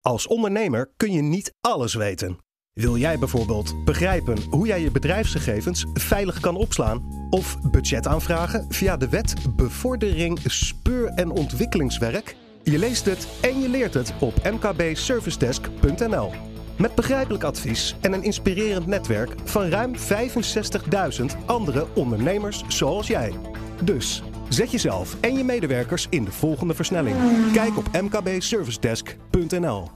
Als ondernemer kun je niet alles weten. Wil jij bijvoorbeeld begrijpen hoe jij je bedrijfsgegevens veilig kan opslaan? Of budget aanvragen via de wet Bevordering Speur- en Ontwikkelingswerk? Je leest het en je leert het op mkbservicedesk.nl. Met begrijpelijk advies en een inspirerend netwerk van ruim 65.000 andere ondernemers zoals jij. Dus zet jezelf en je medewerkers in de volgende versnelling. Kijk op mkbservicedesk.nl.